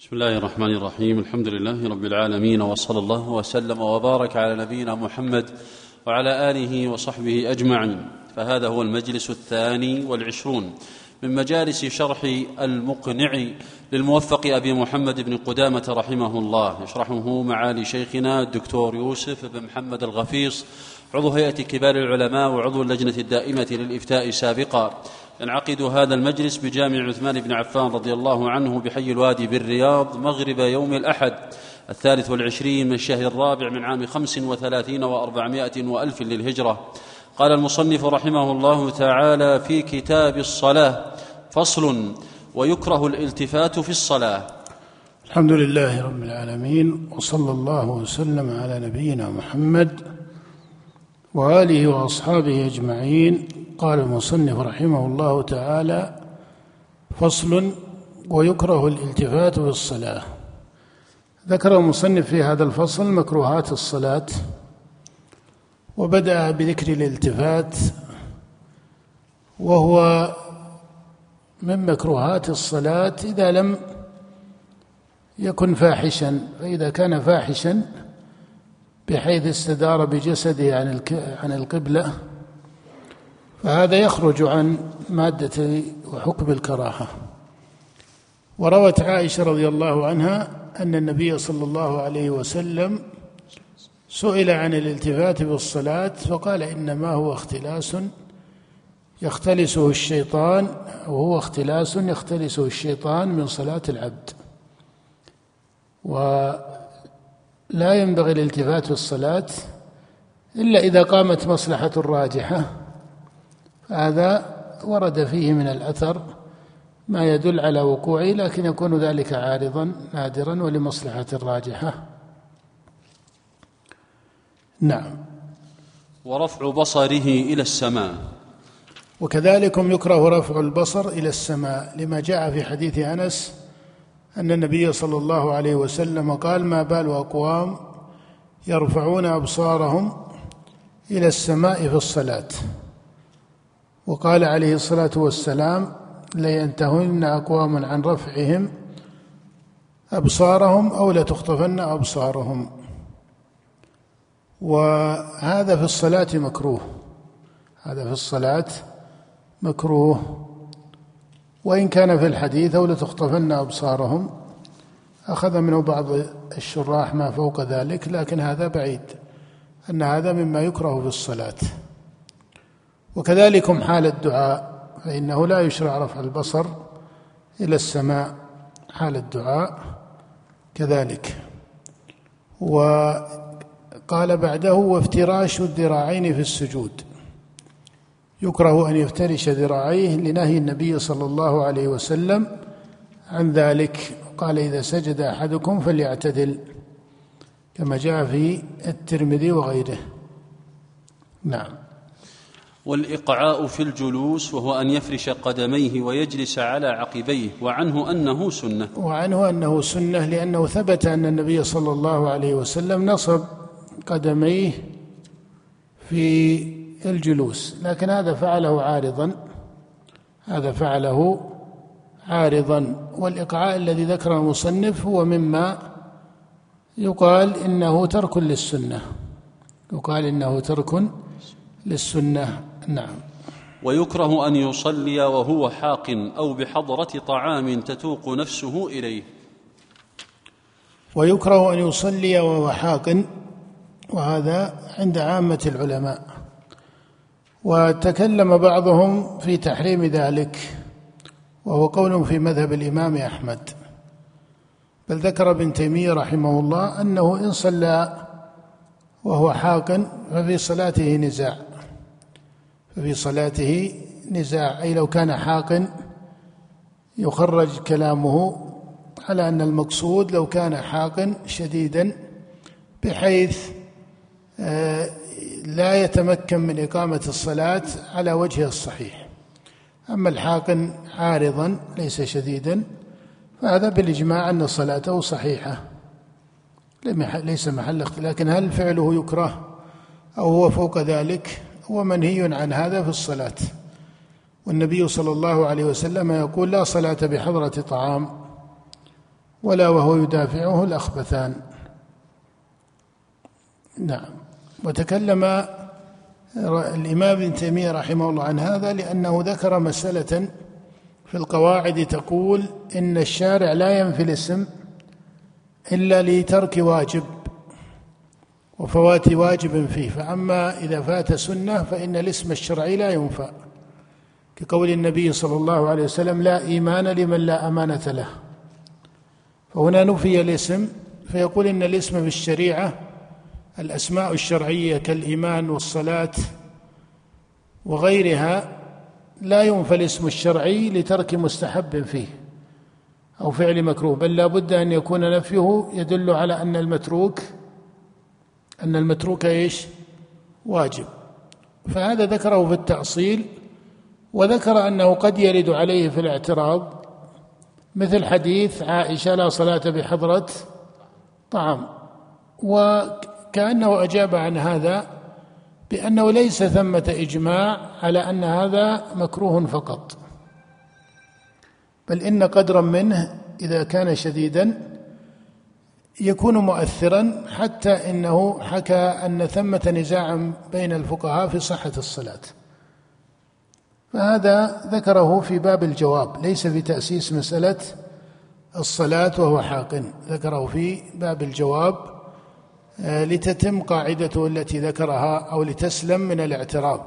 بسم الله الرحمن الرحيم الحمد لله رب العالمين وصلى الله وسلم وبارك على نبينا محمد وعلى اله وصحبه اجمعين فهذا هو المجلس الثاني والعشرون من مجالس شرح المقنع للموفق ابي محمد بن قدامه رحمه الله يشرحه معالي شيخنا الدكتور يوسف بن محمد الغفيص عضو هيئه كبار العلماء وعضو اللجنه الدائمه للافتاء سابقا ينعقد هذا المجلس بجامع عثمان بن عفان رضي الله عنه بحي الوادي بالرياض مغرب يوم الأحد الثالث والعشرين من الشهر الرابع من عام خمس وثلاثين وأربعمائة وألف للهجرة. قال المصنف رحمه الله تعالى في كتاب الصلاة فصل ويكره الالتفات في الصلاة. الحمد لله رب العالمين وصلى الله وسلم على نبينا محمد وآله وأصحابه أجمعين. قال المصنف رحمه الله تعالى فصل ويكره الالتفات في الصلاة ذكر المصنف في هذا الفصل مكروهات الصلاة وبدأ بذكر الالتفات وهو من مكروهات الصلاة إذا لم يكن فاحشا. فإذا كان فاحشا بحيث استدار بجسده عن عن القبلة فهذا يخرج عن مادة وحكم الكراهة. وروت عائشة رضي الله عنها أن النبي صلى الله عليه وسلم سئل عن الالتفات بالصلاة فقال إنما هو اختلاس يختلسه الشيطان وهو اختلاس يختلسه الشيطان من صلاة العبد. ولا ينبغي الالتفات في الصلاة إلا إذا قامت مصلحة راجحة هذا ورد فيه من الأثر ما يدل على وقوعه لكن يكون ذلك عارضا نادرا ولمصلحة راجحة. نعم. ورفع بصره إلى السماء. وكذلك يكره رفع البصر إلى السماء لما جاء في حديث أنس أن النبي صلى الله عليه وسلم قال ما بال أقوام يرفعون أبصارهم إلى السماء في الصلاة. وقال عليه الصلاة والسلام لينتهن أقوام عن رفعهم أبصارهم أو لتخطفن أبصارهم. وهذا في الصلاة مكروه. هذا في الصلاة مكروه. وإن كان في الحديث أو لتخطفن أبصارهم أخذ منه بعض الشراح ما فوق ذلك لكن هذا بعيد أن هذا مما يكره في الصلاة. وكذلكم حال الدعاء فإنه لا يشرع رفع البصر إلى السماء حال الدعاء كذلك. وقال بعده وافتراش الذراعين في السجود. يكره أن يفترش ذراعيه لنهي النبي صلى الله عليه وسلم عن ذلك. قال إذا سجد أحدكم فليعتدل. كما جاء في الترمذي وغيره. نعم. والإقعاء في الجلوس وهو أن يفرش قدميه ويجلس على عقبيه وعنه أنه سنة. وعنه أنه سنة لأنه ثبت أن النبي صلى الله عليه وسلم نصب قدميه في الجلوس لكن هذا فعله عارضا. هذا فعله عارضا. والإقعاء الذي ذكره المصنف هو مما يقال إنه ترك للسنة. يقال إنه ترك للسنة. نعم. ويكره أن يصلي وهو حاق أو بحضرة طعام تتوق نفسه إليه. ويكره أن يصلي وهو حاق وهذا عند عامة العلماء. وتكلم بعضهم في تحريم ذلك وهو قول في مذهب الإمام أحمد. بل ذكر ابن تيمية رحمه الله أنه إن صلى وهو حاق ففي صلاته نزاع. ففي صلاته نزاع. أي لو كان حاق يخرج كلامه على أن المقصود لو كان حاقا شديدا بحيث آه، لا يتمكن من إقامة الصلاة على وجهها الصحيح. أما الحاقن عارضا ليس شديدا فهذا بالإجماع أن صلاته صحيحة ليس محل اختلاف لكن هل فعله يكره أو هو فوق ذلك؟ هو منهي عن هذا في الصلاة. والنبي صلى الله عليه وسلم يقول لا صلاة بحضرة طعام ولا وهو يدافعه الأخبثان. نعم. وتكلم الإمام ابن تيمية رحمه الله عن هذا لأنه ذكر مسألة في القواعد تقول إن الشارع لا ينفي الاسم إلا لترك واجب. وفوات واجب فيه. فأما إذا فات سنة فإن الاسم الشرعي لا ينفى كقول النبي صلى الله عليه وسلم لا إيمان لمن لا أمانة له. فهنا نفي الاسم فيقول إن الاسم في الشريعة الأسماء الشرعية كالإيمان والصلاة وغيرها لا ينفى الاسم الشرعي لترك مستحب فيه أو فعل مكروه بل لا بد أن يكون نفيه يدل على أن المتروك أن المتروك إيش؟ واجب. فهذا ذكره في التأصيل وذكر أنه قد يرد عليه في الاعتراض مثل حديث عائشة لا صلاة بحضرة طعام. وكأنه أجاب عن هذا بأنه ليس ثمة إجماع على أن هذا مكروه فقط بل إن قدرا منه إذا كان شديدا يكون مؤثرا حتى إنه حكى أن ثمة نزاعا بين الفقهاء في صحة الصلاة. فهذا ذكره في باب الجواب ليس في تأسيس مسألة الصلاة وهو حاق. ذكره في باب الجواب آه، لتتم قاعدته التي ذكرها أو لتسلم من الاعتراض.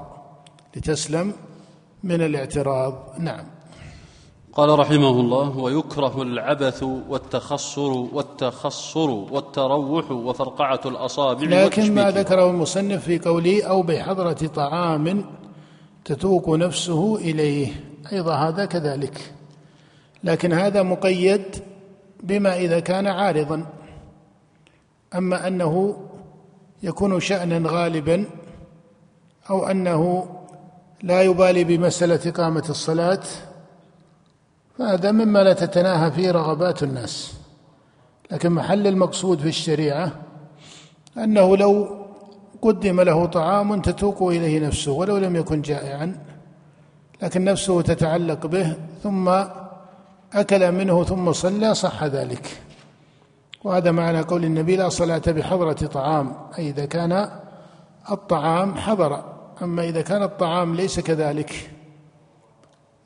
لتسلم من الاعتراض نعم. قال رحمه الله ويكره العبث والتخصر والتخصر والتروح وفرقعة الأصابع لكن ما ذكره المصنف في قوله أو بحضرة طعام تتوق نفسه إليه. أيضا هذا كذلك. لكن هذا مقيد بما إذا كان عارضا. أما أنه يكون شأنا غالبا أو أنه لا يبالي بمسألة إقامة الصلاة فهذا مما لا تتناهى فيه رغبات الناس. لكن محل المقصود في الشريعة أنه لو قدم له طعام تتوق إليه نفسه ولو لم يكن جائعا لكن نفسه تتعلق به ثم أكل منه ثم صلى صح ذلك. وهذا معنى قول النبي لا صلاة بحضرة طعام أي إذا كان الطعام حضر. أما إذا كان الطعام ليس كذلك.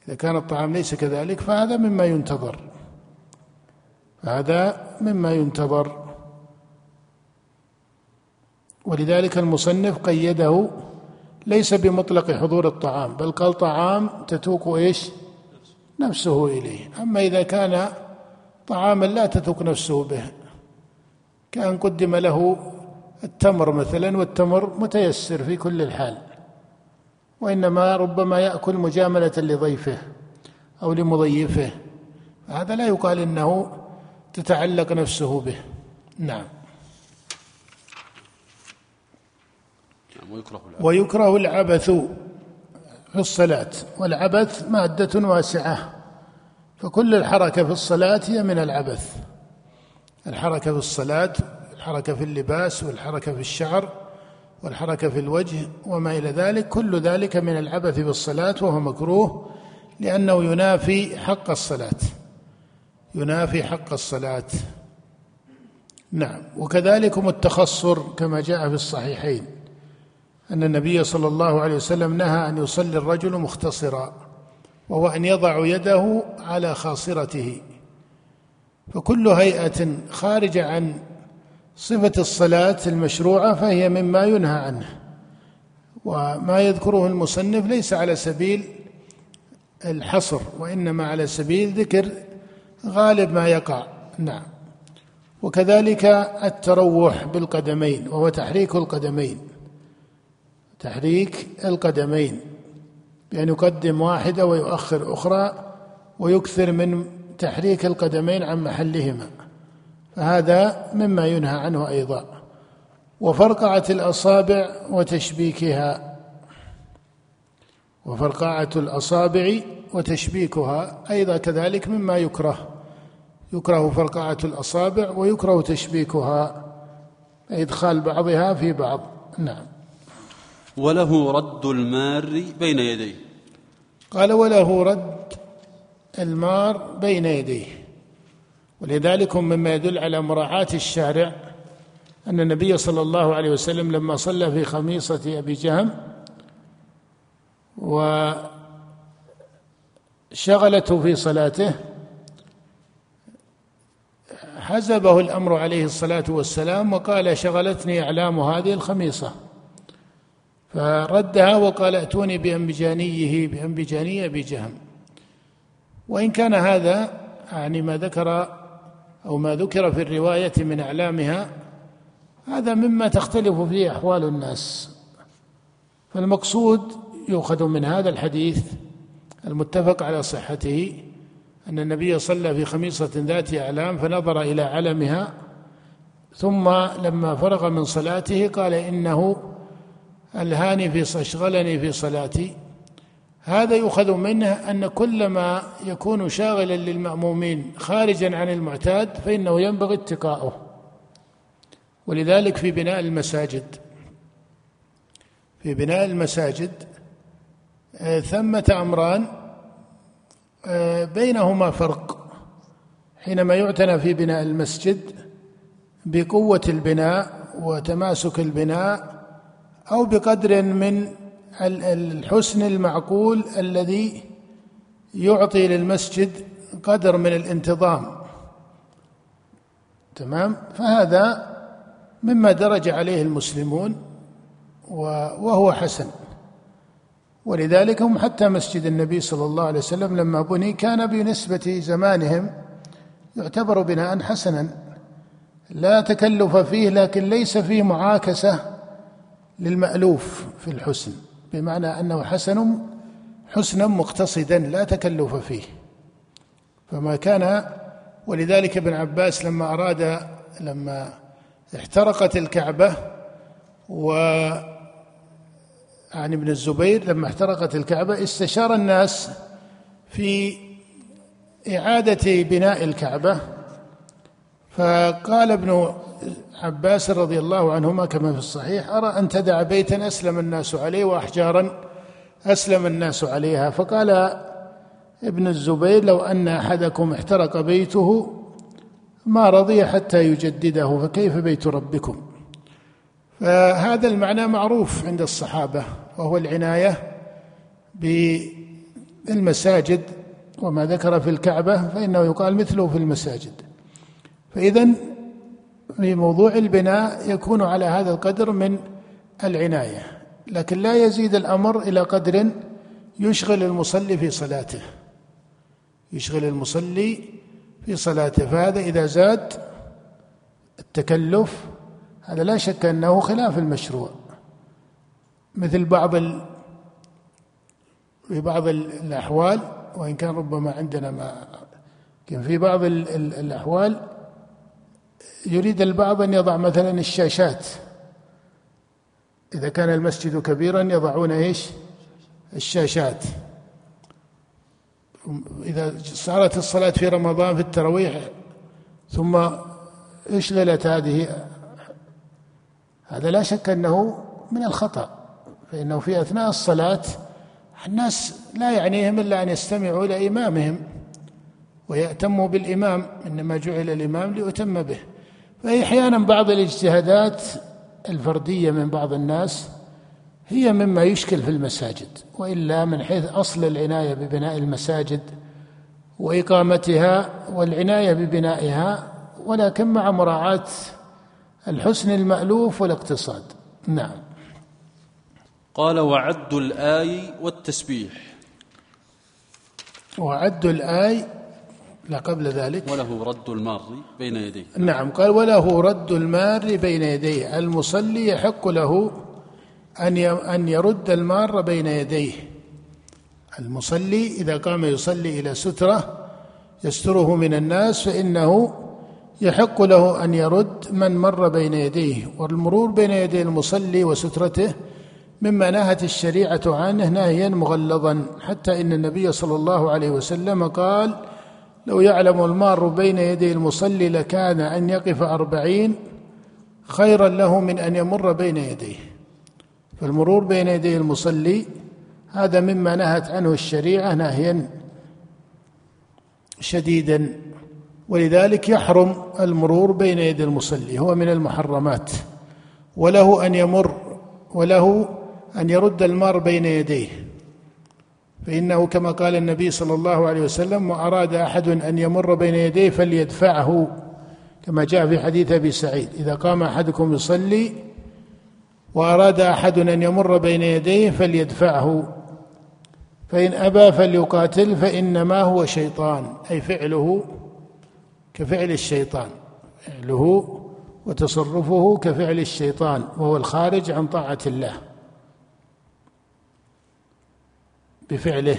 إذا كان الطعام ليس كذلك فهذا مما ينتظر. هذا مما ينتظر. ولذلك المصنف قيده ليس بمطلق حضور الطعام بل قال طعام تتوق إيش؟ نفسه إليه. أما إذا كان طعاما لا تتوق نفسه به كأن قدم له التمر مثلا والتمر متيسر في كل الحال. وإنما ربما يأكل مجاملة لضيفه أو لمضيفه. هذا لا يقال إنه تتعلق نفسه به. نعم. ويكره العبث في الصلاة. والعبث مادة واسعة. فكل الحركة في الصلاة هي من العبث. الحركة في الصلاة الحركة في اللباس والحركة في الشعر. والحركة في الوجه وما إلى ذلك كل ذلك من العبث بالصلاة وهو مكروه لأنه ينافي حق الصلاة. ينافي حق الصلاة. نعم. وكذلكم التخصر كما جاء في الصحيحين أن النبي صلى الله عليه وسلم نهى أن يصلي الرجل مختصرا وهو أن يضع يده على خاصرته. فكل هيئة خارجة عن صفة الصلاة المشروعة فهي مما ينهى عنه وما يذكره المصنف ليس على سبيل الحصر وإنما على سبيل ذكر غالب ما يقع. نعم. وكذلك التروح بالقدمين وهو تحريك القدمين. تحريك القدمين بأن يقدم واحدة ويؤخر أخرى ويكثر من تحريك القدمين عن محلهما. فهذا مما ينهى عنه أيضا. وفرقعه الأصابع وتشبيكها. وفرقعه الأصابع وتشبيكها. أيضا كذلك مما يكره. يكره فرقعه الأصابع ويكره تشبيكها. إدخال بعضها في بعض. نعم. وله رد المار بين يديه. قال وله رد المار بين يديه. ولذلك مما يدل على مراعاة الشارع أن النبي صلى الله عليه وسلم لما صلى في خميصة أبي جهم وشغلته في صلاته حزبه الأمر عليه الصلاة والسلام وقال شغلتني أعلام هذه الخميصة. فردها وقال ائتوني بأنبجانيه بأنبجاني أبي جهم. وإن كان هذا يعني ما ذكر أو ما ذكر في الرواية من أعلامها هذا مما تختلف فيه أحوال الناس. فالمقصود يؤخذ من هذا الحديث المتفق على صحته أن النبي صلى في خميصة ذات أعلام فنظر إلى علمها ثم لما فرغ من صلاته قال إنه ألهاني في أشغلني في صلاتي. هذا يؤخذ منه أن كل ما يكون شاغلا للمأمومين خارجا عن المعتاد فإنه ينبغي اتقاؤه. ولذلك في بناء المساجد في بناء المساجد آه، ثمة أمران آه، بينهما فرق. حينما يعتنى في بناء المسجد بقوة البناء وتماسك البناء أو بقدر من الحسن المعقول الذي يعطي للمسجد قدر من الانتظام. تمام؟ فهذا مما درج عليه المسلمون وهو حسن. ولذلك هم حتى مسجد النبي صلى الله عليه وسلم لما بني كان بنسبة زمانهم يعتبر بناء حسنا. لا تكلف فيه لكن ليس فيه معاكسة للمألوف في الحسن. بمعنى أنه حسن حسنا مقتصدا لا تكلف فيه. فما كان ولذلك ابن عباس لما أراد لما احترقت الكعبة و عن ابن الزبير لما احترقت الكعبة استشار الناس في إعادة بناء الكعبة. فقال ابن عباس رضي الله عنهما كما في الصحيح أرى أن تدع بيتا أسلم الناس عليه وأحجارا أسلم الناس عليها. فقال ابن الزبير لو أن أحدكم احترق بيته ما رضي حتى يجدده فكيف بيت ربكم؟ فهذا المعنى معروف عند الصحابة وهو العناية بالمساجد وما ذكر في الكعبة فإنه يقال مثله في المساجد. فإذا في موضوع البناء يكون على هذا القدر من العناية لكن لا يزيد الأمر إلى قدر يشغل المصلي في صلاته. يشغل المصلي في صلاته فهذا إذا زاد التكلف هذا لا شك أنه خلاف المشروع. مثل بعض ال... في بعض الأحوال وإن كان ربما عندنا ما في بعض الأحوال يريد البعض أن يضع مثلا الشاشات. إذا كان المسجد كبيرا يضعون إيش؟ الشاشات. إذا صارت الصلاة في رمضان في التراويح ثم اشغلت هذه؟ هذا لا شك أنه من الخطأ فإنه في أثناء الصلاة الناس لا يعنيهم إلا أن يستمعوا إلى إمامهم ويأتموا بالإمام إنما جعل الإمام ليؤتم به. فأحيانا بعض الاجتهادات الفردية من بعض الناس هي مما يشكل في المساجد وإلا من حيث أصل العناية ببناء المساجد وإقامتها والعناية ببنائها ولكن مع مراعاة الحسن المألوف والاقتصاد. نعم. قال وعد الآي والتسبيح. وعد الآي لا قبل ذلك. وله رد المار بين يديه. نعم قال وله رد المار بين يديه. المصلي يحق له أن أن يرد المار بين يديه. المصلي إذا قام يصلي إلى سترة يستره من الناس فإنه يحق له أن يرد من مر بين يديه. والمرور بين يدي المصلي وسترته مما نهت الشريعة عنه نهيا مغلظا حتى إن النبي صلى الله عليه وسلم قال لو يعلم المار بين يدي المصلي لكان أن يقف أربعين خيرا له من أن يمر بين يديه. فالمرور بين يدي المصلي هذا مما نهت عنه الشريعة نهيا شديدا ولذلك يحرم المرور بين يدي المصلي هو من المحرمات. وله أن يمر وله أن يرد المار بين يديه. فإنه كما قال النبي صلى الله عليه وسلم واراد أحد أن يمر بين يديه فليدفعه. كما جاء في حديث أبي سعيد إذا قام أحدكم يصلي وأراد أحد أن يمر بين يديه فليدفعه. فإن أبى فليقاتل فإنما هو شيطان. أي فعله كفعل الشيطان فعله وتصرفه كفعل الشيطان وهو الخارج عن طاعة الله. بفعله.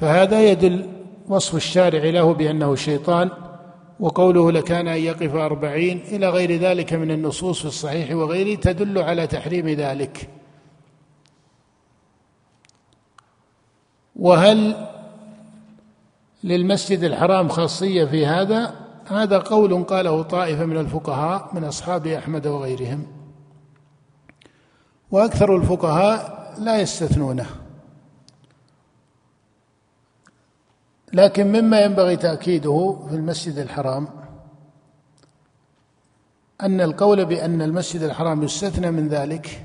فهذا يدل وصف الشارع له بأنه شيطان وقوله لكان أن يقف أربعين إلى غير ذلك من النصوص في الصحيح وغيره تدل على تحريم ذلك. وهل للمسجد الحرام خاصية في هذا؟ هذا قول قاله طائفة من الفقهاء من أصحاب أحمد وغيرهم. وأكثر الفقهاء لا يستثنونه. لكن مما ينبغي تأكيده في المسجد الحرام أن القول بأن المسجد الحرام يستثنى من ذلك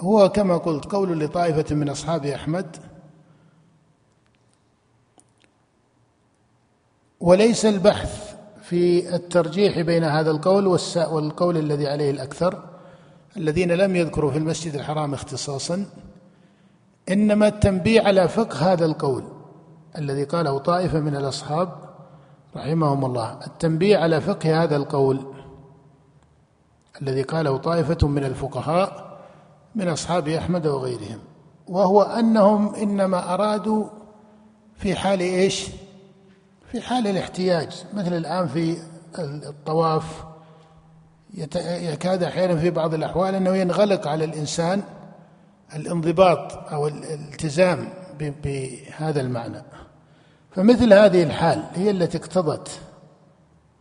هو كما قلت قول لطائفة من أصحاب أحمد وليس البحث في الترجيح بين هذا القول والقول الذي عليه الأكثر الذين لم يذكروا في المسجد الحرام اختصاصا إنما التنبيه على فقه هذا القول الذي قاله طائفة من الأصحاب رحمهم الله. التنبيه على فقه هذا القول الذي قاله طائفة من الفقهاء من أصحاب أحمد وغيرهم وهو أنهم إنما أرادوا في حال إيش؟ في حال الاحتياج. مثل الآن في الطواف يكاد أحيانا في بعض الأحوال أنه ينغلق على الإنسان الانضباط أو الالتزام بهذا المعنى. فمثل هذه الحال هي التي اقتضت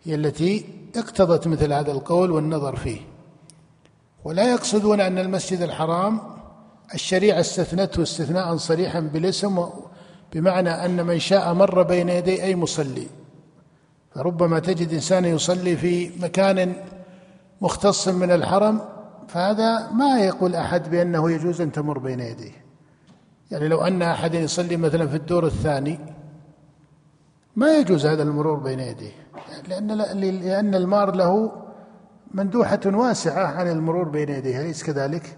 هي التي اقتضت مثل هذا القول والنظر فيه. ولا يقصدون أن المسجد الحرام الشريعة استثنته استثناء صريحا بالاسم بمعنى أن من شاء مر بين يدي أي مصلي. فربما تجد انسانا يصلي في مكان مختص من الحرم فهذا ما يقول أحد بأنه يجوز أن تمر بين يديه. يعني لو أن احدا يصلي مثلا في الدور الثاني ما يجوز هذا المرور بين يديه. لأن لأن المار له مندوحة واسعة عن المرور بين يديه أليس كذلك؟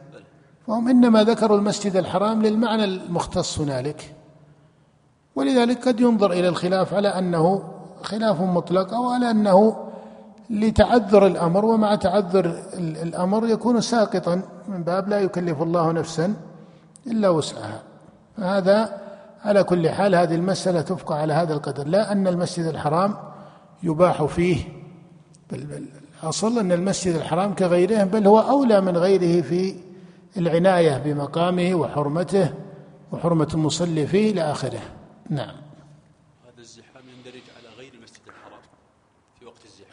فهم إنما ذكروا المسجد الحرام للمعنى المختص هنالك. ولذلك قد ينظر إلى الخلاف على أنه خلاف مطلق أو على أنه لتعذر الأمر ومع تعذر الأمر يكون ساقطا من باب لا يكلف الله نفسا إلا وسعها. فهذا على كل حال هذه المسألة تبقى على هذا القدر. لا أن المسجد الحرام يباح فيه بل بل الأصل أن المسجد الحرام كغيره بل هو أولى من غيره في العناية بمقامه وحرمته وحرمة المصلي فيه إلى آخره. نعم.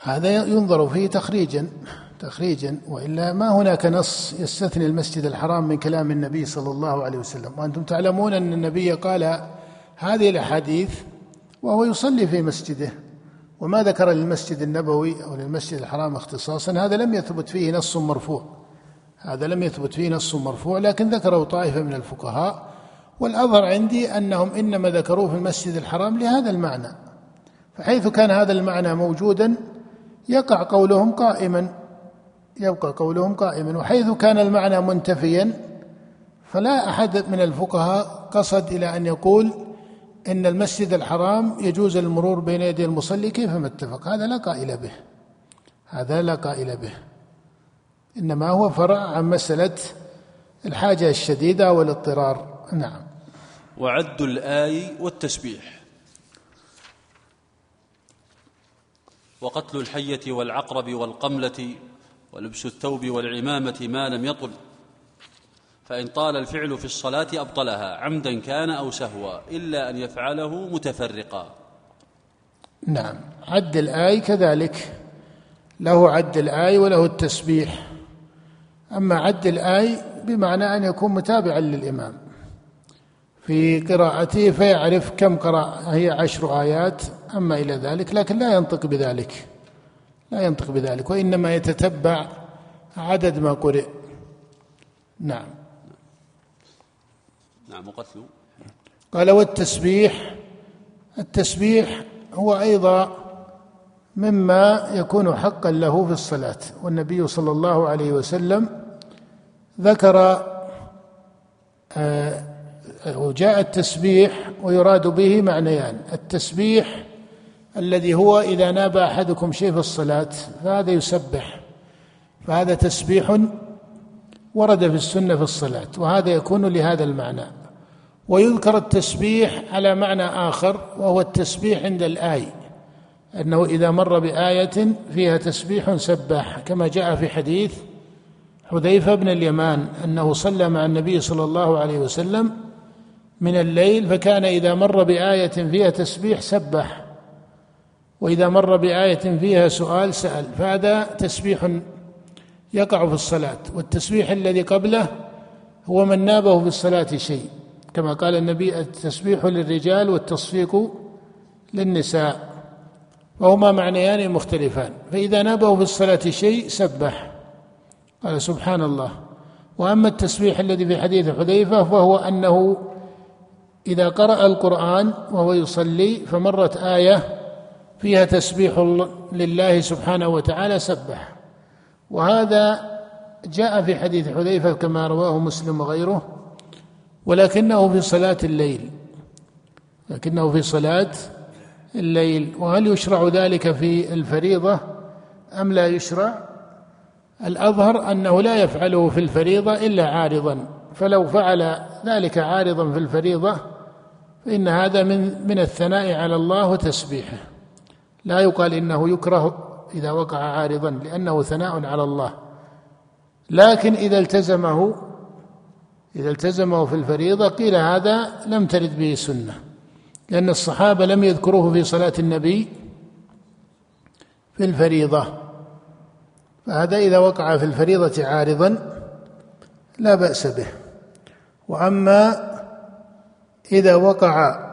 هذا ينظر فيه تخريجا تخريجا وإلا ما هناك نص يستثني المسجد الحرام من كلام النبي صلى الله عليه وسلم. وأنتم تعلمون أن النبي قال هذه الأحاديث وهو يصلي في مسجده. وما ذكر للمسجد النبوي أو للمسجد الحرام اختصاصا هذا لم يثبت فيه نص مرفوع. هذا لم يثبت فيه نص مرفوع لكن ذكره طائفة من الفقهاء. والأظهر عندي أنهم إنما ذكروه في المسجد الحرام لهذا المعنى. فحيث كان هذا المعنى موجودا يقع قولهم قائما يبقى قولهم قائما. وحيث كان المعنى منتفيا فلا أحد من الفقهاء قصد إلى أن يقول إن المسجد الحرام يجوز المرور بين يدي المصلي كيفما اتفق؟ هذا لا قائل به هذا لا قائل به. إنما هو فرع عن مسألة الحاجة الشديدة والاضطرار. نعم. وعد الآي والتسبيح. وقتل الحية والعقرب والقملة ولبس الثوب والعمامة ما لم يطل. فإن طال الفعل في الصلاة أبطلها عمدا كان أو سهوا إلا أن يفعله متفرقا. نعم. عد الآي كذلك. له عد الآي وله التسبيح. أما عد الآي بمعنى أن يكون متابعا للإمام. في قراءته فيعرف كم قرأ هي عشر آيات. أما إلى ذلك لكن لا ينطق بذلك. لا ينطق بذلك وإنما يتتبع عدد ما قرئ. نعم. نعم وقتل قال والتسبيح التسبيح هو أيضا مما يكون حقا له في الصلاة. والنبي صلى الله عليه وسلم ذكر آه، وجاء التسبيح ويراد به معنيان. التسبيح الذي هو إذا ناب أحدكم شيء في الصلاة فهذا يسبح فهذا تسبيح ورد في السنة في الصلاة وهذا يكون لهذا المعنى. ويذكر التسبيح على معنى آخر وهو التسبيح عند الآي أنه إذا مر بآية فيها تسبيح سبح كما جاء في حديث حذيفة بن اليمان أنه صلى مع النبي صلى الله عليه وسلم من الليل فكان إذا مر بآية فيها تسبيح سبح وإذا مر بآية فيها سؤال سأل. فهذا تسبيح يقع في الصلاة والتسبيح الذي قبله هو من نابه في الصلاة شيء. كما قال النبي التسبيح للرجال والتصفيق للنساء. وهما معنيان مختلفان. فإذا نابه في الصلاة شيء سبح. قال سبحان الله وأما التسبيح الذي في حديث حذيفة فهو أنه إذا قرأ القرآن وهو يصلي فمرت آية فيها تسبيح لله سبحانه وتعالى سبح. وهذا جاء في حديث حذيفة كما رواه مسلم وغيره ولكنه في صلاة الليل. لكنه في صلاة الليل. وهل يشرع ذلك في الفريضة؟ أم لا يشرع؟ الأظهر أنه لا يفعله في الفريضة إلا عارضا. فلو فعل ذلك عارضا في الفريضة فإن هذا من من الثناء على الله وتسبيحه. لا يقال إنه يكره إذا وقع عارضا لأنه ثناء على الله. لكن إذا التزمه إذا التزمه في الفريضة قيل هذا لم ترد به سنة لأن الصحابة لم يذكروه في صلاة النبي في الفريضة. فهذا إذا وقع في الفريضة عارضا لا بأس به. وأما إذا وقع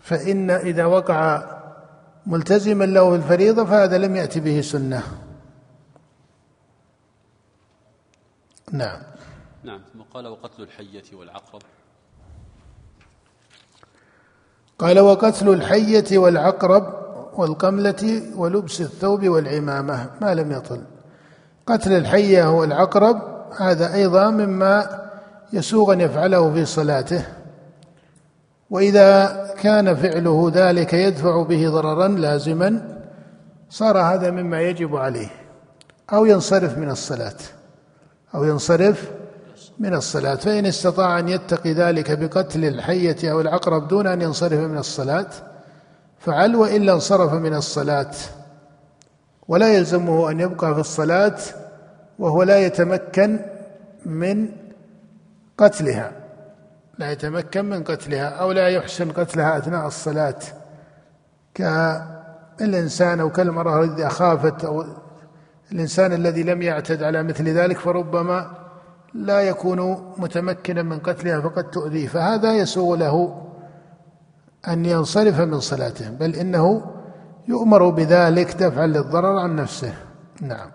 فإن إذا وقع ملتزما له في الفريضة فهذا لم يأتي به سنة. نعم. نعم ثم قال وقتل الحية والعقرب. قال وقتل الحية والعقرب والقملة ولبس الثوب والعمامة ما لم يطل. قتل الحية والعقرب هذا أيضا مما يسوغ أن يفعله في صلاته. وإذا كان فعله ذلك يدفع به ضررا لازما صار هذا مما يجب عليه. أو ينصرف من الصلاة. أو ينصرف من الصلاة. فإن استطاع أن يتقي ذلك بقتل الحية أو العقرب دون أن ينصرف من الصلاة فعل وإلا انصرف من الصلاة. ولا يلزمه أن يبقى في الصلاة وهو لا يتمكن من قتلها. لا يتمكن من قتلها أو لا يحسن قتلها أثناء الصلاة. كالإنسان أو كالمرأة إذا خافت أو الإنسان الذي لم يعتد على مثل ذلك فربما لا يكون متمكنا من قتلها فقد تؤذيه. فهذا يسوغ له أن ينصرف من صلاته بل إنه يؤمر بذلك دفعا للضرر عن نفسه. نعم.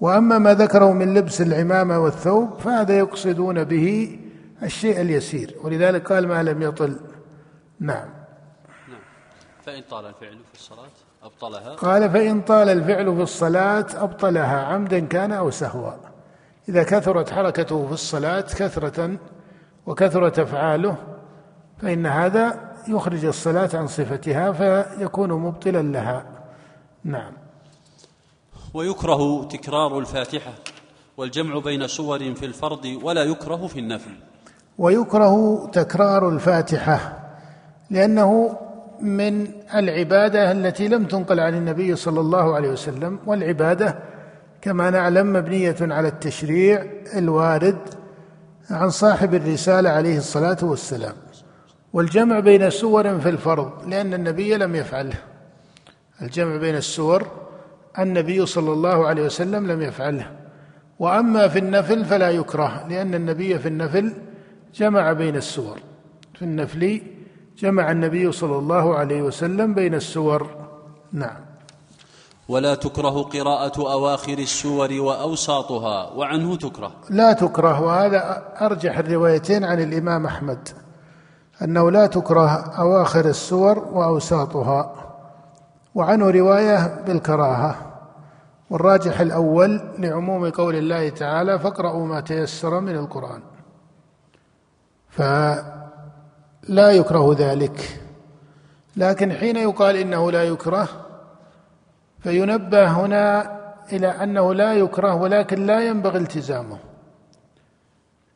وأما ما ذكره من لبس العمامة والثوب فهذا يقصدون به الشيء اليسير. ولذلك قال ما لم يطل. نعم. نعم. فإن طال الفعل في الصلاة أبطلها. قال فإن طال الفعل في الصلاة أبطلها عمدا كان أو سهوا. إذا كثرت حركته في الصلاة كثرة وكثرت أفعاله فإن هذا يخرج الصلاة عن صفتها فيكون مبطلا لها. نعم. ويكره تكرار الفاتحة والجمع بين سور في الفرض ولا يكره في النفل ويكره تكرار الفاتحة لأنه من العبادة التي لم تنقل عن النبي صلى الله عليه وسلم والعبادة كما نعلم مبنية على التشريع الوارد عن صاحب الرسالة عليه الصلاة والسلام. والجمع بين سور في الفرض لأن النبي لم يفعله. الجمع بين السور النبي صلى الله عليه وسلم لم يفعله. وأما في النفل فلا يكره لأن النبي في النفل جمع بين السور. في النفل جمع النبي صلى الله عليه وسلم بين السور. نعم. ولا تكره قراءة أواخر السور وأوساطها وعنه تكره. لا تكره وهذا أرجح الروايتين عن الإمام أحمد. أنه لا تكره أواخر السور وأوساطها وعنه رواية بالكراهة. والراجح الأول لعموم قول الله تعالى فاقرأوا ما تيسر من القرآن. فلا يكره ذلك. لكن حين يقال إنه لا يكره فينبه هنا إلى أنه لا يكره ولكن لا ينبغي التزامه.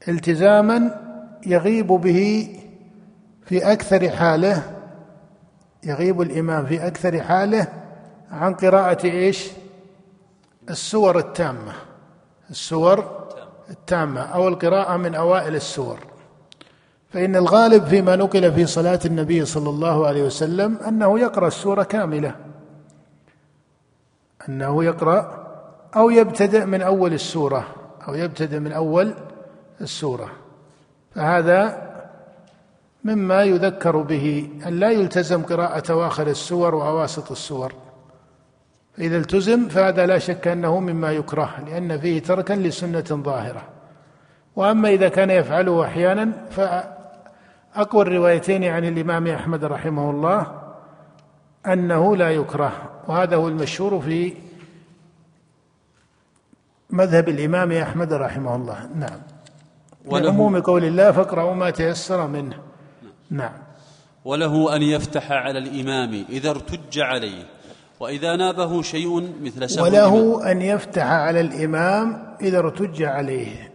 التزاما يغيب به في أكثر حاله يغيب الإمام في أكثر حاله عن قراءة إيش؟ السور التامة. السور التامة أو القراءة من أوائل السور. فإن الغالب فيما نقل في صلاة النبي صلى الله عليه وسلم أنه يقرأ السورة كاملة. أنه يقرأ أو يبتدئ من أول السورة أو يبتدئ من أول السورة. فهذا مما يذكر به أن لا يلتزم قراءة أواخر السور وأواسط السور. فإذا التزم فهذا لا شك أنه مما يكره لأن فيه تركا لسنة ظاهرة. وأما إذا كان يفعله أحيانا فأقوى الروايتين عن الإمام أحمد رحمه الله أنه لا يكره وهذا هو المشهور في مذهب الإمام أحمد رحمه الله. نعم. ولعموم قول الله فاقرأوا ما تيسر منه. نعم. وله أن يفتح على الإمام إذا ارتج عليه وإذا نابه شيء مثل سهو وله أن يفتح على الإمام إذا ارتج عليه.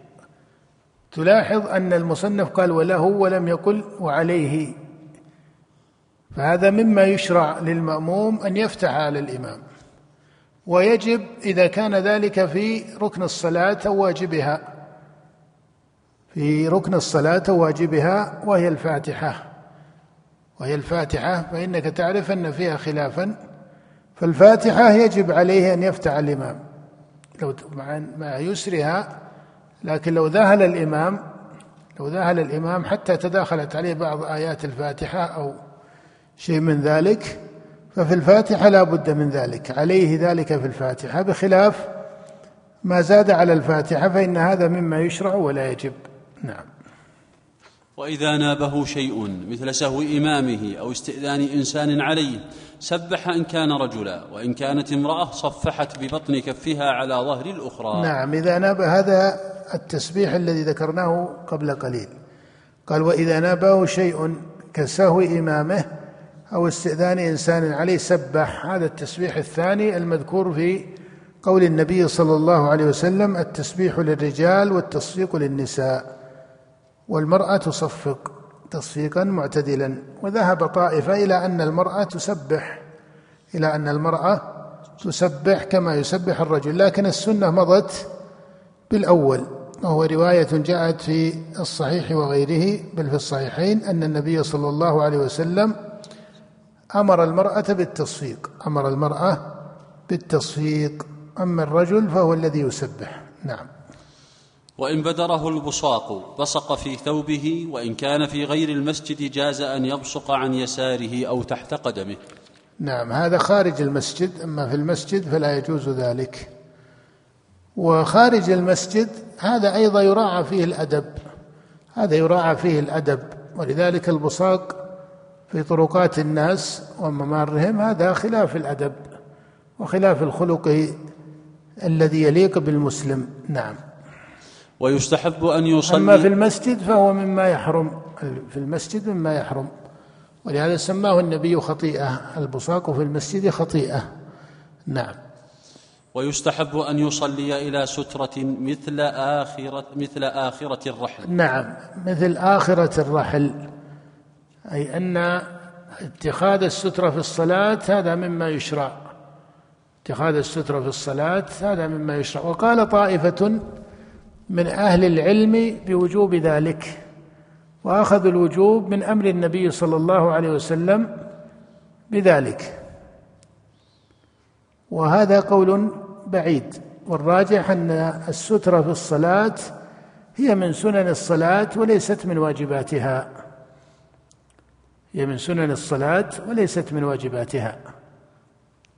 تلاحظ أن المصنف قال وله ولم يقل وعليه. فهذا مما يشرع للمأموم أن يفتح على الإمام. ويجب إذا كان ذلك في ركن الصلاة أو واجبها. في ركن الصلاة أو واجبها وهي الفاتحة. وهي الفاتحة فإنك تعرف أن فيها خلافا. فالفاتحة يجب عليه أن يفتح الإمام. لو مع يسرها لكن لو ذهل الإمام لو ذهل الإمام حتى تداخلت عليه بعض آيات الفاتحة أو شيء من ذلك ففي الفاتحة لا بد من ذلك عليه ذلك في الفاتحة. بخلاف ما زاد على الفاتحة فإن هذا مما يشرع ولا يجب. نعم. وإذا نابه شيء مثل سهو إمامه أو استئذان إنسان عليه سبح إن كان رجلا وإن كانت امرأة صفحت ببطن كفها على ظهر الأخرى. نعم إذا ناب هذا التسبيح الذي ذكرناه قبل قليل. قال وإذا نابه شيء كسهو إمامه أو استئذان إنسان عليه سبح. هذا التسبيح الثاني المذكور في قول النبي صلى الله عليه وسلم التسبيح للرجال والتصفيق للنساء. والمرأة تصفق تصفيقا معتدلا. وذهب طائفة إلى أن المرأة تسبح إلى أن المرأة تسبح كما يسبح الرجل لكن السنة مضت بالأول. وهو رواية جاءت في الصحيح وغيره بل في الصحيحين أن النبي صلى الله عليه وسلم أمر المرأة بالتصفيق أمر المرأة بالتصفيق. أما الرجل فهو الذي يسبح. نعم. وإن بدره البصاق بصق في ثوبه وإن كان في غير المسجد جاز أن يبصق عن يساره أو تحت قدمه. نعم هذا خارج المسجد أما في المسجد فلا يجوز ذلك. وخارج المسجد هذا أيضا يراعى فيه الأدب هذا يراعى فيه الأدب ولذلك البصاق في طرقات الناس وممارهم هذا خلاف الأدب وخلاف الخلق الذي يليق بالمسلم. نعم. ويستحب أن يصلي أما في المسجد فهو مما يحرم في المسجد مما يحرم ولهذا سماه النبي خطيئة البصاق في المسجد خطيئة. نعم. ويستحب أن يصلي إلى سترة مثل آخرة مثل آخرة الرحل. نعم مثل آخرة الرحل. أي أن اتخاذ السترة في الصلاة هذا مما يشرع. اتخاذ السترة في الصلاة هذا مما يشرع. وقال طائفة من أهل العلم بوجوب ذلك. وأخذوا الوجوب من أمر النبي صلى الله عليه وسلم بذلك. وهذا قول بعيد. والراجح أن السترة في الصلاة هي من سنن الصلاة وليست من واجباتها. هي من سنن الصلاة وليست من واجباتها.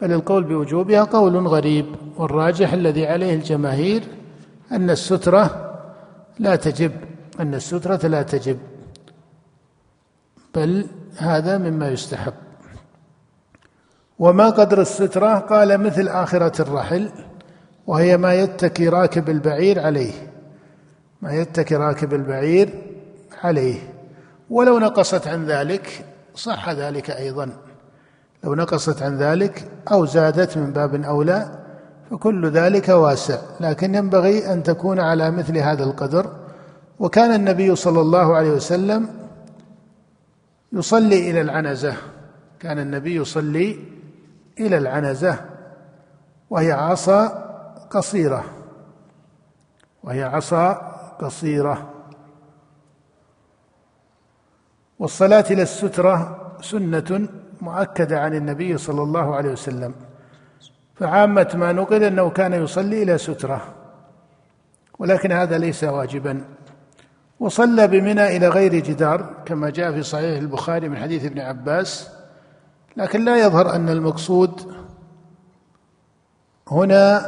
بل القول بوجوبها قول غريب. والراجح الذي عليه الجماهير أن السترة لا تجب. أن السترة لا تجب. بل هذا مما يستحب وما قدر السترة؟ قال مثل آخرة الرحل وهي ما يتكي راكب البعير عليه. ما يتكي راكب البعير عليه. ولو نقصت عن ذلك صح ذلك أيضا. لو نقصت عن ذلك أو زادت من باب أولى فكل ذلك واسع. لكن ينبغي أن تكون على مثل هذا القدر. وكان النبي صلى الله عليه وسلم يصلي إلى العنزة. كان النبي يصلي إلى العنزة وهي عصا قصيرة. وهي عصا قصيرة. والصلاة إلى السترة سنة مؤكدة عن النبي صلى الله عليه وسلم. فعامة ما نقل أنه كان يصلي إلى سترة. ولكن هذا ليس واجبا. وصلى بمنى إلى غير جدار كما جاء في صحيح البخاري من حديث ابن عباس لكن لا يظهر أن المقصود هنا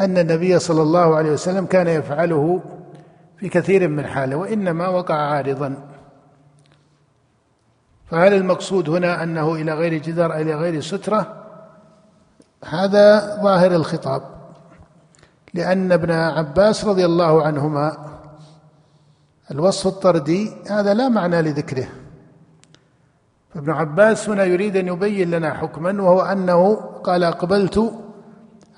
أن النبي صلى الله عليه وسلم كان يفعله في كثير من حاله وإنما وقع عارضا. فهل المقصود هنا أنه إلى غير جدار إلى غير سترة؟ هذا ظاهر الخطاب. لأن ابن عباس رضي الله عنهما الوصف الطردي هذا لا معنى لذكره. فابن عباس هنا يريد أن يبين لنا حكما وهو أنه قال أقبلت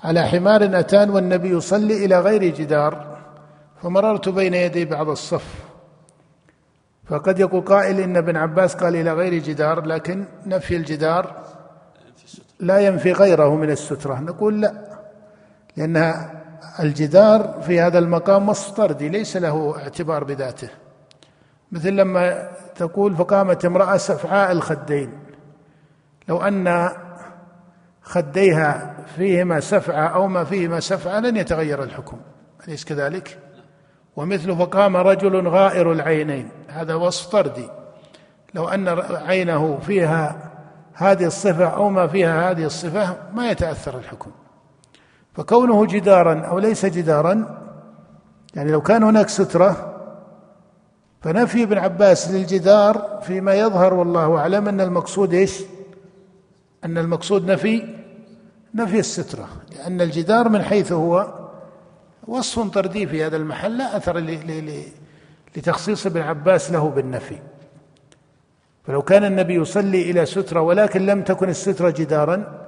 على حمار أتان والنبي يصلي إلى غير جدار فمررت بين يدي بعض الصف. فقد يقول قائل إن ابن عباس قال إلى غير جدار لكن نفي الجدار لا ينفي غيره من السترة. نقول لا لأن الجدار في هذا المقام وصف طردي ليس له اعتبار بذاته. مثل لما تقول فقامت امرأة سفعاء الخدين. لو أن خديها فيهما سفعة أو ما فيهما سفعة لن يتغير الحكم أليس كذلك؟ ومثل فقام رجل غائر العينين هذا وصف طردي. لو أن عينه فيها هذه الصفة أو ما فيها هذه الصفة ما يتأثر الحكم. فكونه جدارا أو ليس جدارا يعني لو كان هناك سترة فنفي ابن عباس للجدار فيما يظهر والله أعلم أن المقصود إيش؟ أن المقصود نفي نفي السترة لأن الجدار من حيث هو وصف طردي في هذا المحل لا أثر لتخصيص ابن عباس له بالنفي فلو كان النبي يصلي إلى سترة ولكن لم تكن السترة جدارا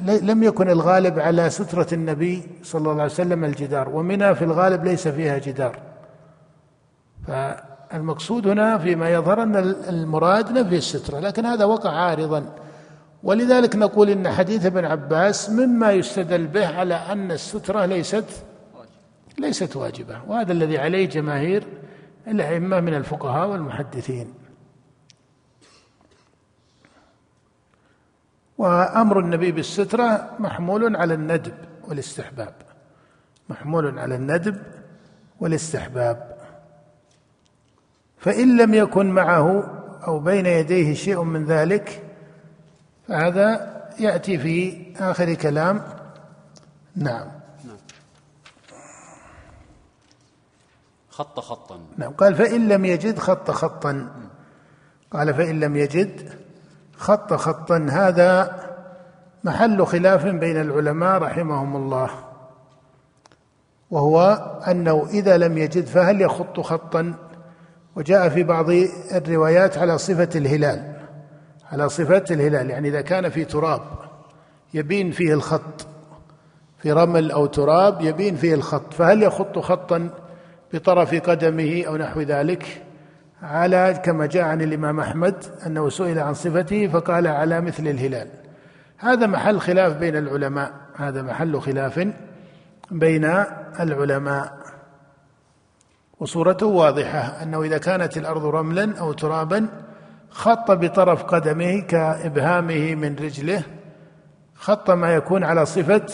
لم يكن الغالب على سترة النبي صلى الله عليه وسلم الجدار ومنها في الغالب ليس فيها جدار فالمقصود هنا فيما يظهر أن المراد نفي الستره لكن هذا وقع عارضا. ولذلك نقول إن حديث ابن عباس مما يستدل به على أن السترة ليست ليست واجبة وهذا الذي عليه جماهير الأئمة من الفقهاء والمحدثين. وأمر النبي بالسترة محمول على الندب والاستحباب محمول على الندب والاستحباب. فإن لم يكن معه أو بين يديه شيء من ذلك فهذا يأتي في آخر كلام. نعم. خط خطا. نعم. قال فإن لم يجد خط خطا. قال فإن لم يجد خط خطا. هذا محل خلاف بين العلماء رحمهم الله وهو أنه إذا لم يجد فهل يخط خطا؟ وجاء في بعض الروايات على صفة الهلال على صفة الهلال يعني إذا كان في تراب يبين فيه الخط في رمل أو تراب يبين فيه الخط فهل يخط خطا بطرف قدمه أو نحو ذلك؟ على كما جاء عن الإمام أحمد أنه سئل عن صفته فقال على مثل الهلال. هذا محل خلاف بين العلماء هذا محل خلاف بين العلماء. وصورته واضحة أنه إذا كانت الأرض رملا أو ترابا خط بطرف قدمه كإبهامه من رجله خط ما يكون على صفة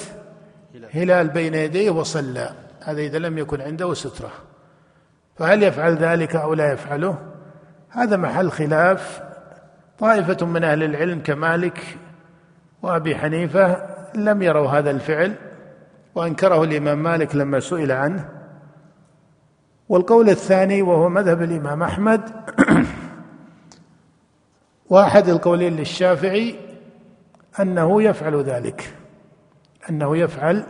هلال بين يديه وصلى هذا إذا لم يكن عنده سترة. فهل يفعل ذلك أو لا يفعله؟ هذا محل خلاف. طائفة من أهل العلم كمالك وأبي حنيفة لم يروا هذا الفعل وأنكره الإمام مالك لما سئل عنه. والقول الثاني وهو مذهب الإمام أحمد. واحد القولين للشافعي أنه يفعل ذلك أنه يفعل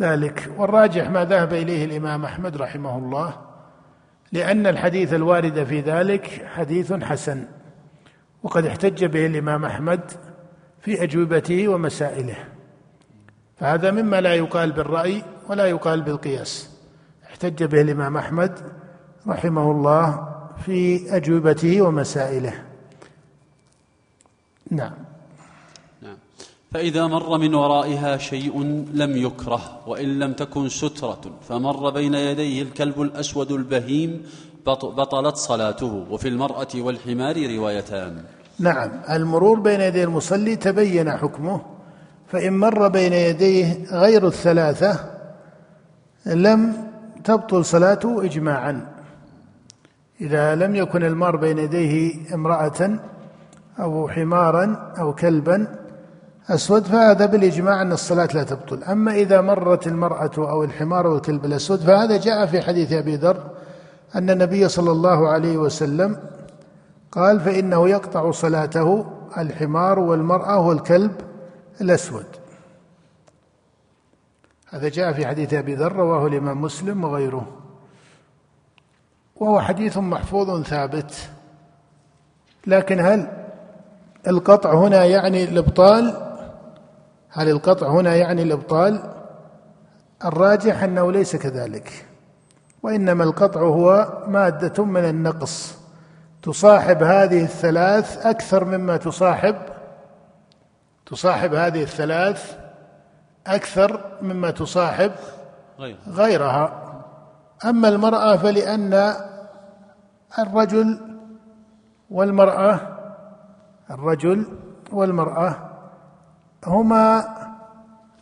ذلك. والراجح ما ذهب إليه الإمام أحمد رحمه الله لأن الحديث الوارد في ذلك حديث حسن وقد احتج به الإمام أحمد في أجوبته ومسائله. فهذا مما لا يقال بالرأي ولا يقال بالقياس. احتج به الإمام أحمد رحمه الله في أجوبته ومسائله. نعم. نعم. فإذا مر من ورائها شيء لم يكره وإن لم تكن سترة فمر بين يديه الكلب الأسود البهيم بطلت صلاته. وفي المرأة والحمار روايتان. نعم. المرور بين يدي المصلي تبين حكمه فإن مر بين يديه غير الثلاثة لم تبطل صلاته إجماعا. إذا لم يكن المار بين يديه امرأة أو حمارا أو كلبا أسود فهذا بالإجماع أن الصلاة لا تبطل. أما إذا مرت المرأة أو الحمار أو الكلب الأسود فهذا جاء في حديث أبي ذر أن النبي صلى الله عليه وسلم قال فإنه يقطع صلاته الحمار والمرأة والكلب الأسود. هذا جاء في حديث أبي ذر رواه الإمام مسلم وغيره. وهو حديث محفوظ ثابت. لكن هل القطع هنا يعني الإبطال؟ هل القطع هنا يعني الإبطال؟ الراجح أنه ليس كذلك. وإنما القطع هو مادة من النقص. تصاحب هذه الثلاث أكثر مما تصاحب تصاحب هذه الثلاث أكثر مما تصاحب غيرها أما المرأة فلأن الرجل والمرأة الرجل والمرأة هما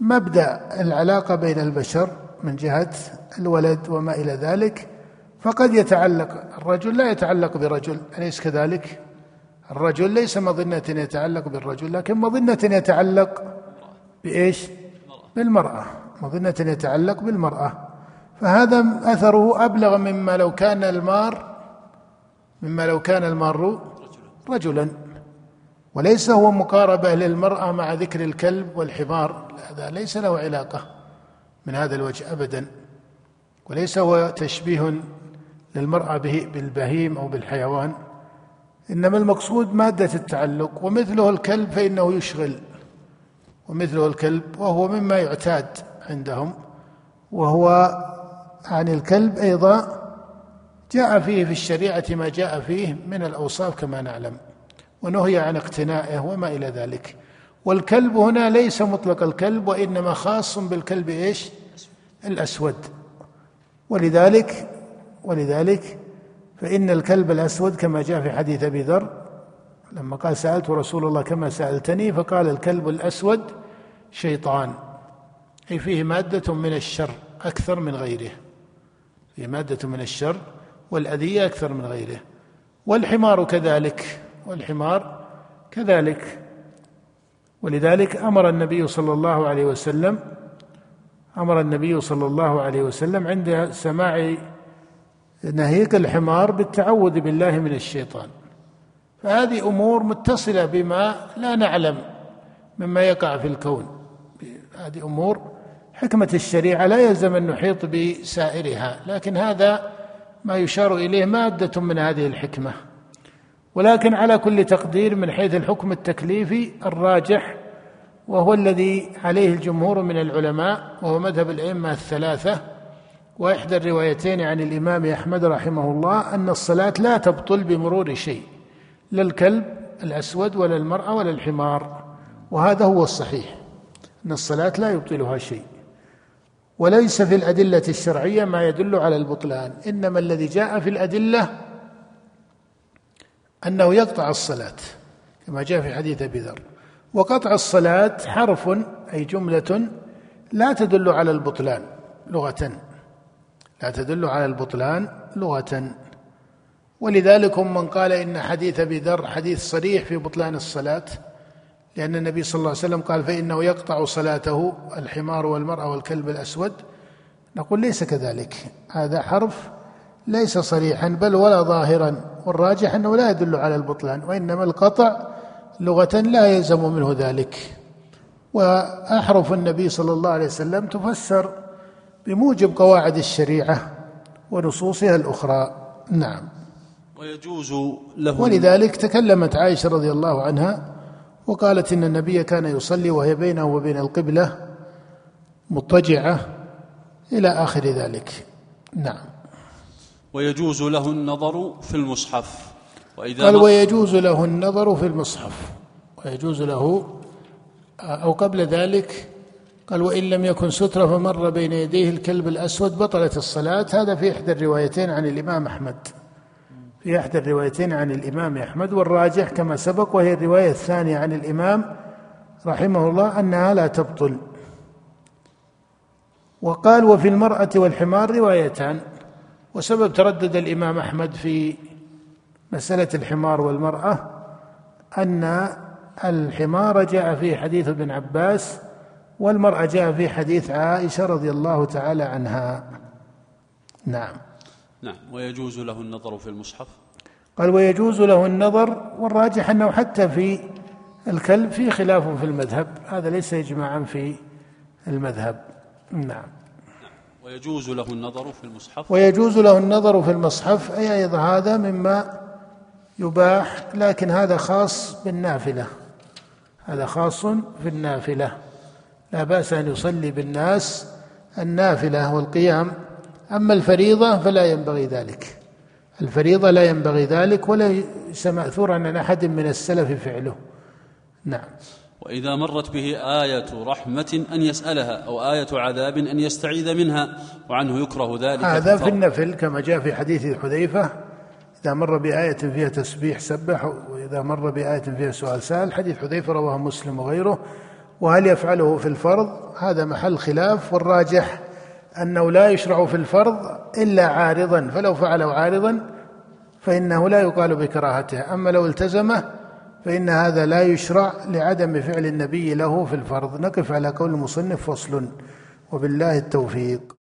مبدأ العلاقة بين البشر من جهة الولد وما إلى ذلك فقد يتعلق الرجل لا يتعلق برجل أليس كذلك؟ الرجل ليس مظنة يتعلق بالرجل لكن مظنة يتعلق بإيش؟ بالمرأة مظنة يتعلق بالمرأة. فهذا أثره أبلغ مما لو كان المار مما لو كان المار رجلا. وليس هو مقاربة للمرأة مع ذكر الكلب والحمار هذا ليس له علاقة من هذا الوجه أبدا. وليس هو تشبيه للمرأة بالبهيم أو بالحيوان. إنما المقصود مادة التعلق ومثله الكلب فإنه يشغل. ومثله الكلب وهو مما يعتاد عندهم. وهو عن الكلب أيضا جاء فيه في الشريعة ما جاء فيه من الأوصاف كما نعلم ونهي عن اقتنائه وما إلى ذلك. والكلب هنا ليس مطلق الكلب وإنما خاص بالكلب إيش؟ الأسود. ولذلك ولذلك فإن الكلب الأسود كما جاء في حديث أبي ذر لما قال سألت رسول الله كما سألتني فقال الكلب الأسود شيطان. أي فيه مادة من الشر أكثر من غيره. فيه مادة من الشر والأذية أكثر من غيره. والحمار كذلك والحمار كذلك. ولذلك أمر النبي صلى الله عليه وسلم أمر النبي صلى الله عليه وسلم عند سماع نهيق الحمار بالتعوذ بالله من الشيطان. فهذه أمور متصلة بما لا نعلم مما يقع في الكون. هذه أمور حكمة الشريعة لا يلزم أن نحيط بسائرها لكن هذا ما يشار إليه مادة من هذه الحكمة. ولكن على كل تقدير من حيث الحكم التكليفي الراجح وهو الذي عليه الجمهور من العلماء وهو مذهب الأئمة الثلاثة وإحدى الروايتين عن الإمام أحمد رحمه الله أن الصلاة لا تبطل بمرور شيء. لا الكلب الأسود ولا المرأة ولا الحمار. وهذا هو الصحيح أن الصلاة لا يبطلها شيء. وليس في الأدلة الشرعية ما يدل على البطلان إنما الذي جاء في الأدلة أنه يقطع الصلاة كما جاء في حديث أبي ذر. وقطع الصلاة حرف أي جملة لا تدل على البطلان لغة. لا تدل على البطلان لغة. ولذلك هم من قال إن حديث أبي ذر حديث صريح في بطلان الصلاة لأن النبي صلى الله عليه وسلم قال فإنه يقطع صلاته الحمار والمرأة والكلب الأسود. نقول ليس كذلك هذا حرف ليس صريحا بل ولا ظاهرا والراجح أنه لا يدل على البطلان وإنما القطع لغة لا يلزم منه ذلك. وأحرف النبي صلى الله عليه وسلم تفسر بموجب قواعد الشريعة ونصوصها الأخرى. نعم. ويجوز له ولذلك تكلمت عائشة رضي الله عنها وقالت إن النبي كان يصلي وهي بينه وبين القبلة مضطجعة إلى آخر ذلك. نعم. ويجوز له النظر في المصحف. وإذا قال ويجوز له النظر في المصحف. ويجوز له أو قبل ذلك قال وإن لم يكن سترة فمر بين يديه الكلب الأسود بطلت الصلاة. هذا في إحدى الروايتين عن الإمام أحمد. في إحدى الروايتين عن الإمام أحمد والراجح كما سبق وهي الرواية الثانية عن الإمام رحمه الله أنها لا تبطل. وقال وفي المرأة والحمار روايتان. وسبب تردد الإمام أحمد في مسألة الحمار والمرأة أن الحمار جاء في حديث ابن عباس والمرأة جاء في حديث عائشة رضي الله تعالى عنها. نعم. نعم. ويجوز له النظر في المصحف؟ قال ويجوز له النظر والراجح أنه حتى في الكلب في خلاف في المذهب. هذا ليس إجماعا في المذهب. نعم. ويجوز له النظر في المصحف؟ ويجوز له النظر في المصحف. أي أيضا هذا مما يباح لكن هذا خاص بالنافلة. هذا خاص في النافلة. لا بأس أن يصلي بالناس. النافلة والقيام أما الفريضة فلا ينبغي ذلك. الفريضة لا ينبغي ذلك وليس مأثورا عن أحد من السلف فعله. نعم. وإذا مرت به آية رحمة أن يسألها أو آية عذاب أن يستعيذ منها وعنه يكره ذلك هذا في النفل كما جاء في حديث حذيفة إذا مر بآية فيها تسبيح سبح وإذا مر بآية فيها سؤال سأل. حديث حذيفة رواه مسلم وغيره. وهل يفعله في الفرض؟ هذا محل خلاف والراجح أنه لا يشرع في الفرض إلا عارضا فلو فعله عارضا فإنه لا يقال بكراهته. أما لو التزمه فإن هذا لا يشرع لعدم فعل النبي له في الفرض. نقف على قول المصنف فصل. وبالله التوفيق.